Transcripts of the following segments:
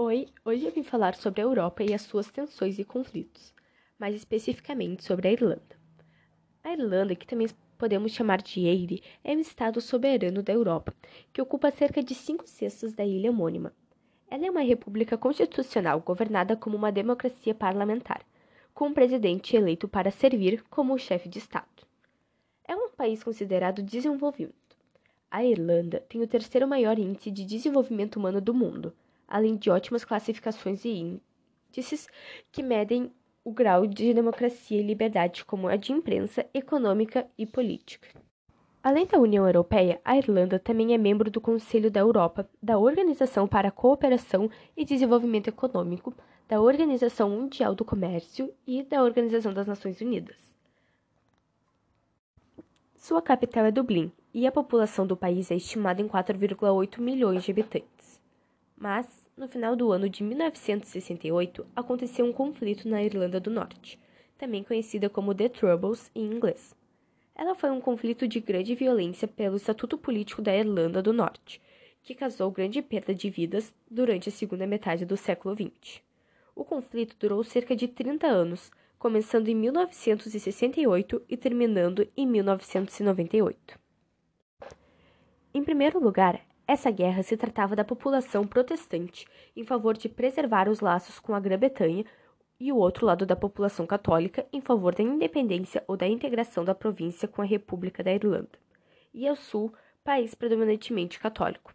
Oi, hoje eu vim falar sobre a Europa e as suas tensões e conflitos, mais especificamente sobre a Irlanda. A Irlanda, que também podemos chamar de Eire, é um estado soberano da Europa, que ocupa cerca de cinco sextos da ilha homônima. Ela é uma república constitucional governada como uma democracia parlamentar, com um presidente eleito para servir como chefe de Estado. É um país considerado desenvolvido. A Irlanda tem o terceiro maior índice de desenvolvimento humano do mundo além de ótimas classificações e índices que medem o grau de democracia e liberdade, como a de imprensa, econômica e política. Além da União Europeia, a Irlanda também é membro do Conselho da Europa, da Organização para a Cooperação e Desenvolvimento Econômico, da Organização Mundial do Comércio e da Organização das Nações Unidas. Sua capital é Dublin e a população do país é estimada em 4,8 milhões de habitantes. Mas, no final do ano de 1968, aconteceu um conflito na Irlanda do Norte, também conhecida como The Troubles em inglês. Ela foi um conflito de grande violência pelo Estatuto Político da Irlanda do Norte, que causou grande perda de vidas durante a segunda metade do século XX. O conflito durou cerca de 30 anos, começando em 1968 e terminando em 1998. Em primeiro lugar, essa guerra se tratava da população protestante em favor de preservar os laços com a Grã-Bretanha e o outro lado da população católica em favor da independência ou da integração da província com a República da Irlanda, e ao sul, país predominantemente católico.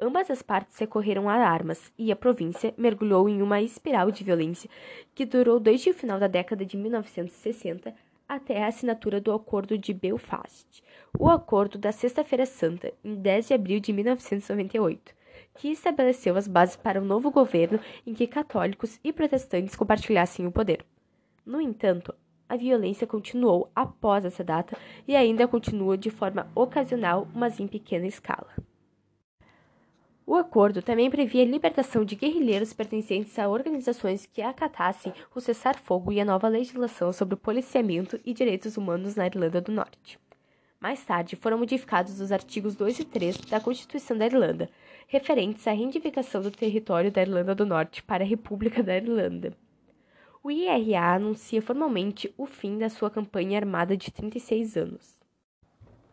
Ambas as partes recorreram a armas e a província mergulhou em uma espiral de violência que durou desde o final da década de 1960 até a assinatura do Acordo de Belfast, o Acordo da Sexta-feira Santa, em 10 de abril de 1998, que estabeleceu as bases para um novo governo em que católicos e protestantes compartilhassem o poder. No entanto, a violência continuou após essa data e ainda continua de forma ocasional, mas em pequena escala. O acordo também previa a libertação de guerrilheiros pertencentes a organizações que acatassem o cessar-fogo e a nova legislação sobre o policiamento e direitos humanos na Irlanda do Norte. Mais tarde, foram modificados os artigos 2 e 3 da Constituição da Irlanda, referentes à reivindicação do território da Irlanda do Norte para a República da Irlanda. O IRA anuncia formalmente o fim da sua campanha armada de 36 anos.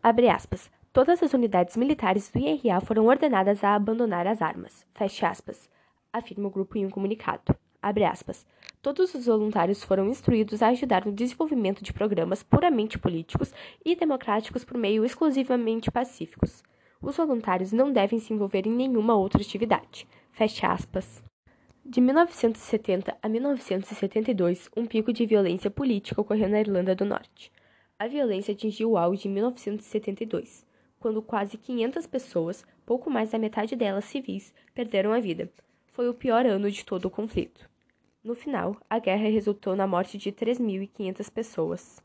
Abre aspas. Todas as unidades militares do IRA foram ordenadas a abandonar as armas. Feche aspas. Afirma o grupo em um comunicado. Abre aspas. Todos os voluntários foram instruídos a ajudar no desenvolvimento de programas puramente políticos e democráticos por meio exclusivamente pacíficos. Os voluntários não devem se envolver em nenhuma outra atividade. Feche aspas. De 1970 a 1972, um pico de violência política ocorreu na Irlanda do Norte. A violência atingiu o auge em 1972 quando quase 500 pessoas, pouco mais da metade delas civis, perderam a vida. Foi o pior ano de todo o conflito. No final, a guerra resultou na morte de 3.500 pessoas.